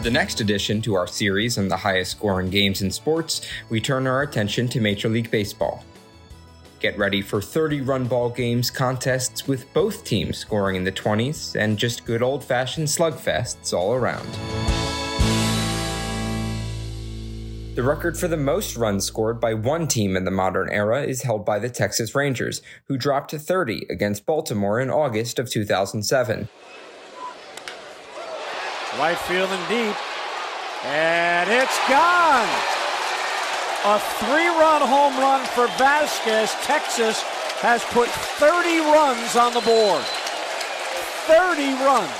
For the next addition to our series on the highest scoring games in sports, we turn our attention to Major League Baseball. Get ready for 30 run ball games contests with both teams scoring in the 20s and just good old fashioned slugfests all around. The record for the most runs scored by one team in the modern era is held by the Texas Rangers, who dropped 30 against Baltimore in August of 2007. Right field and deep. And it's gone. A three run home run for Vazquez. Texas has put 30 runs on the board. 30 runs.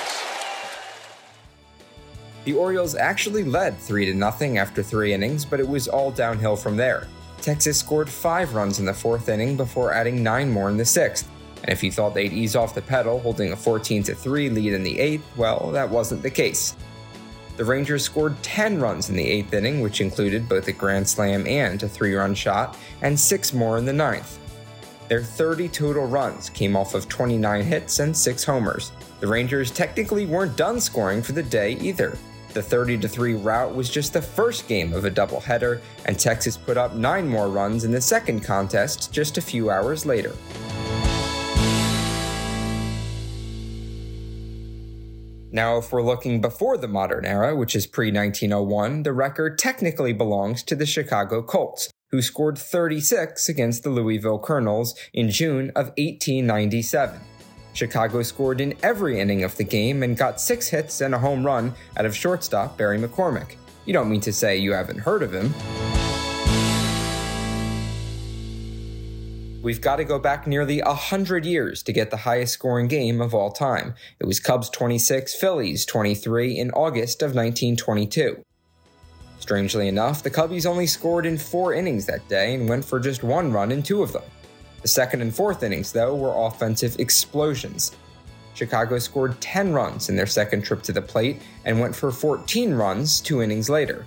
The Orioles actually led 3 to nothing after 3 innings, but it was all downhill from there. Texas scored 5 runs in the 4th inning before adding 9 more in the 6th. And if you thought they'd ease off the pedal, holding a 14 3 lead in the 8th, well, that wasn't the case. The Rangers scored 10 runs in the 8th inning, which included both a grand slam and a 3-run shot, and 6 more in the 9th. Their 30 total runs came off of 29 hits and 6 homers. The Rangers technically weren't done scoring for the day either. The 30 3 rout was just the first game of a doubleheader, and Texas put up 9 more runs in the second contest just a few hours later. Now, if we're looking before the modern era, which is pre 1901, the record technically belongs to the Chicago Colts, who scored 36 against the Louisville Colonels in June of 1897. Chicago scored in every inning of the game and got six hits and a home run out of shortstop Barry McCormick. You don't mean to say you haven't heard of him. We've got to go back nearly 100 years to get the highest scoring game of all time. It was Cubs 26, Phillies 23 in August of 1922. Strangely enough, the Cubbies only scored in four innings that day and went for just one run in two of them. The second and fourth innings, though, were offensive explosions. Chicago scored 10 runs in their second trip to the plate and went for 14 runs two innings later.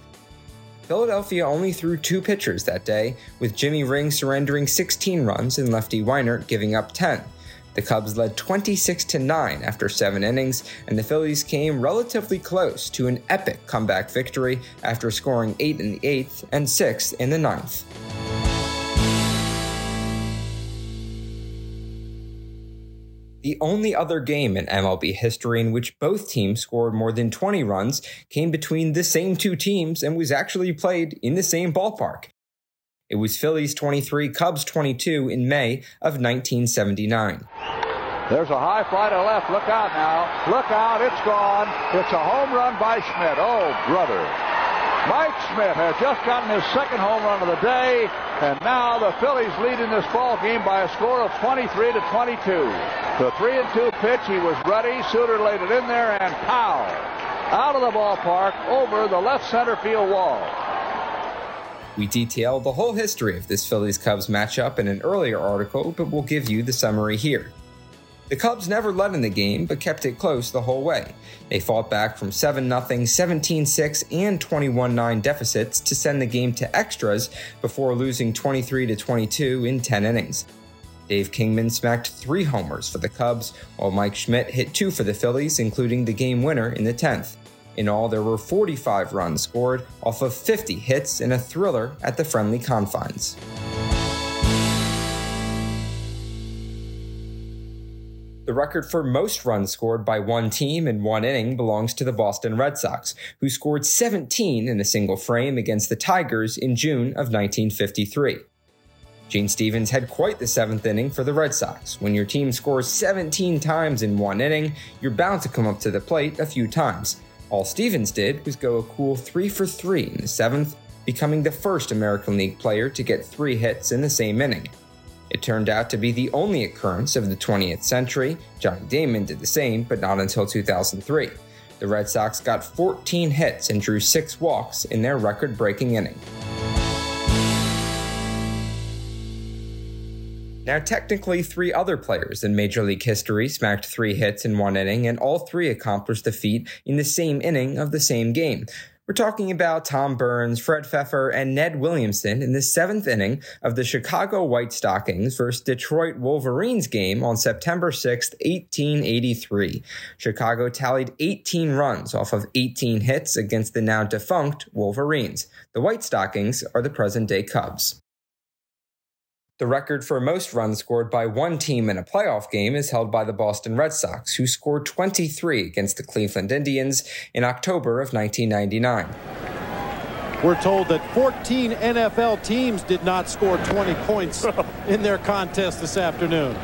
Philadelphia only threw two pitchers that day, with Jimmy Ring surrendering 16 runs and lefty Weinert giving up 10. The Cubs led 26 to 9 after 7 innings, and the Phillies came relatively close to an epic comeback victory after scoring 8 in the 8th and 6 in the 9th. The only other game in MLB history in which both teams scored more than 20 runs came between the same two teams and was actually played in the same ballpark. It was Phillies 23, Cubs 22 in May of 1979. There's a high fly to left. Look out now. Look out. It's gone. It's a home run by Schmidt. Oh, brother. Mike Schmidt has just gotten his second home run of the day, and now the Phillies lead in this ball game by a score of 23 to 22. The three and two pitch, he was ready. Sutter laid it in there, and pow! Out of the ballpark over the left center field wall. We detail the whole history of this Phillies Cubs matchup in an earlier article, but we'll give you the summary here. The Cubs never led in the game, but kept it close the whole way. They fought back from 7 0, 17 6, and 21 9 deficits to send the game to extras before losing 23 22 in 10 innings. Dave Kingman smacked three homers for the Cubs, while Mike Schmidt hit two for the Phillies, including the game winner in the 10th. In all, there were 45 runs scored off of 50 hits in a thriller at the friendly confines. The record for most runs scored by one team in one inning belongs to the Boston Red Sox, who scored 17 in a single frame against the Tigers in June of 1953. Gene Stephens had quite the seventh inning for the Red Sox. When your team scores 17 times in one inning, you're bound to come up to the plate a few times. All Stephens did was go a cool 3 for 3 in the seventh, becoming the first American League player to get three hits in the same inning. It turned out to be the only occurrence of the 20th century. Johnny Damon did the same, but not until 2003. The Red Sox got 14 hits and drew six walks in their record breaking inning. Now, technically, three other players in Major League history smacked three hits in one inning, and all three accomplished the feat in the same inning of the same game. We're talking about Tom Burns, Fred Pfeffer, and Ned Williamson in the seventh inning of the Chicago White Stockings versus Detroit Wolverines game on September 6, 1883. Chicago tallied 18 runs off of 18 hits against the now defunct Wolverines. The White Stockings are the present day Cubs. The record for most runs scored by one team in a playoff game is held by the Boston Red Sox, who scored 23 against the Cleveland Indians in October of 1999. We're told that 14 NFL teams did not score 20 points in their contest this afternoon.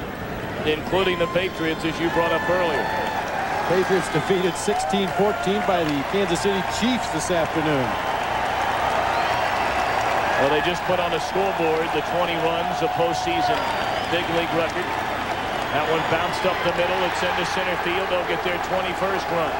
Including the Patriots, as you brought up earlier. Patriots defeated 16-14 by the Kansas City Chiefs this afternoon. Well, they just put on the scoreboard the 20 runs, a postseason big league record. That one bounced up the middle. It's into center field. They'll get their 21st run.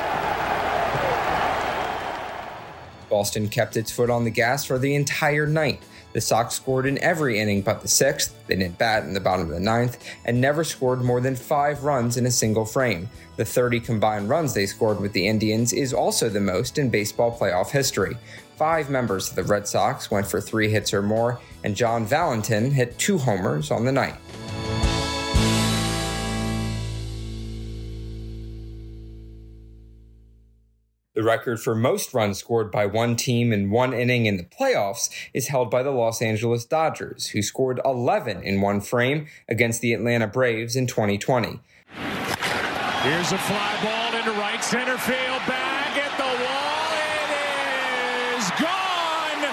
Boston kept its foot on the gas for the entire night. The Sox scored in every inning but the sixth, they didn't bat in the bottom of the ninth, and never scored more than five runs in a single frame. The 30 combined runs they scored with the Indians is also the most in baseball playoff history. Five members of the Red Sox went for three hits or more, and John Valentin hit two homers on the night. The record for most runs scored by one team in one inning in the playoffs is held by the Los Angeles Dodgers, who scored 11 in one frame against the Atlanta Braves in 2020. Here's a fly ball into right center field, back at the wall. It is gone.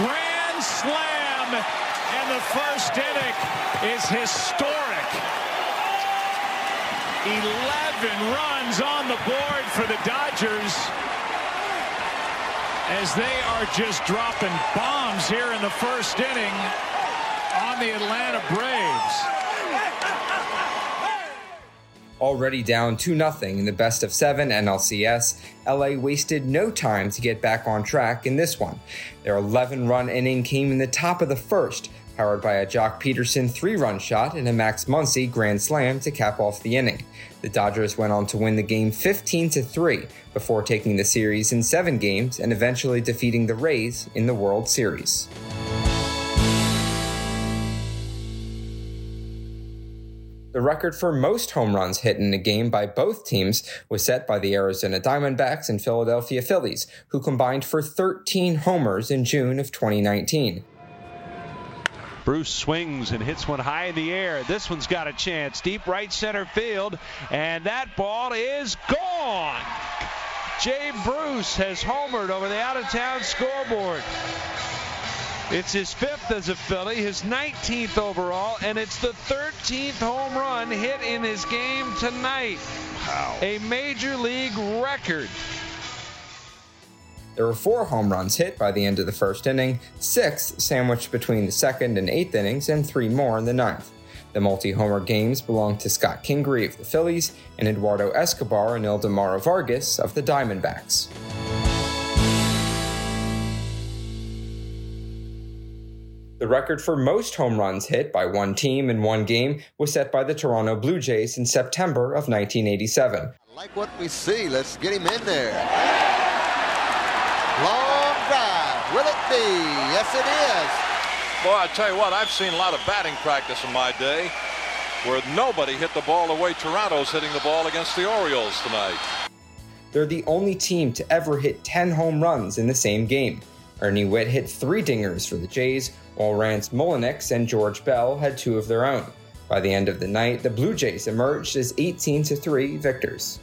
Grand slam. And the first inning is historic. 11 runs on the board for the Dodgers as they are just dropping bombs here in the first inning on the Atlanta Braves. Already down 2 0 in the best of seven NLCS, LA wasted no time to get back on track in this one. Their 11 run inning came in the top of the first, powered by a Joc Pederson three run shot and a Max Muncy grand slam to cap off the inning. The Dodgers went on to win the game 15 3 before taking the series in seven games and eventually defeating the Rays in the World Series. The record for most home runs hit in a game by both teams was set by the Arizona Diamondbacks and Philadelphia Phillies, who combined for 13 homers in June of 2019. Bruce swings and hits one high in the air. This one's got a chance. Deep right center field. And that ball is gone. Jay Bruce has homered over the out of town scoreboard. It's his fifth as a Philly, his 19th overall, and it's the 13th home run hit in his game tonight. Wow. A major league record. There were four home runs hit by the end of the first inning, six sandwiched between the second and eighth innings, and three more in the ninth. The multi homer games belonged to Scott Kingery of the Phillies and Eduardo Escobar and Ildemaro Vargas of the Diamondbacks. The record for most home runs hit by one team in one game was set by the Toronto Blue Jays in September of 1987. I like what we see. Let's get him in there. Long drive. Will it be? Yes, it is. Boy, I tell you what, I've seen a lot of batting practice in my day where nobody hit the ball the way Toronto's hitting the ball against the Orioles tonight. They're the only team to ever hit 10 home runs in the same game. Ernie Whitt hit three dingers for the Jays, while Rance Mulliniks and George Bell had two of their own. By the end of the night, the Blue Jays emerged as 18 3 victors.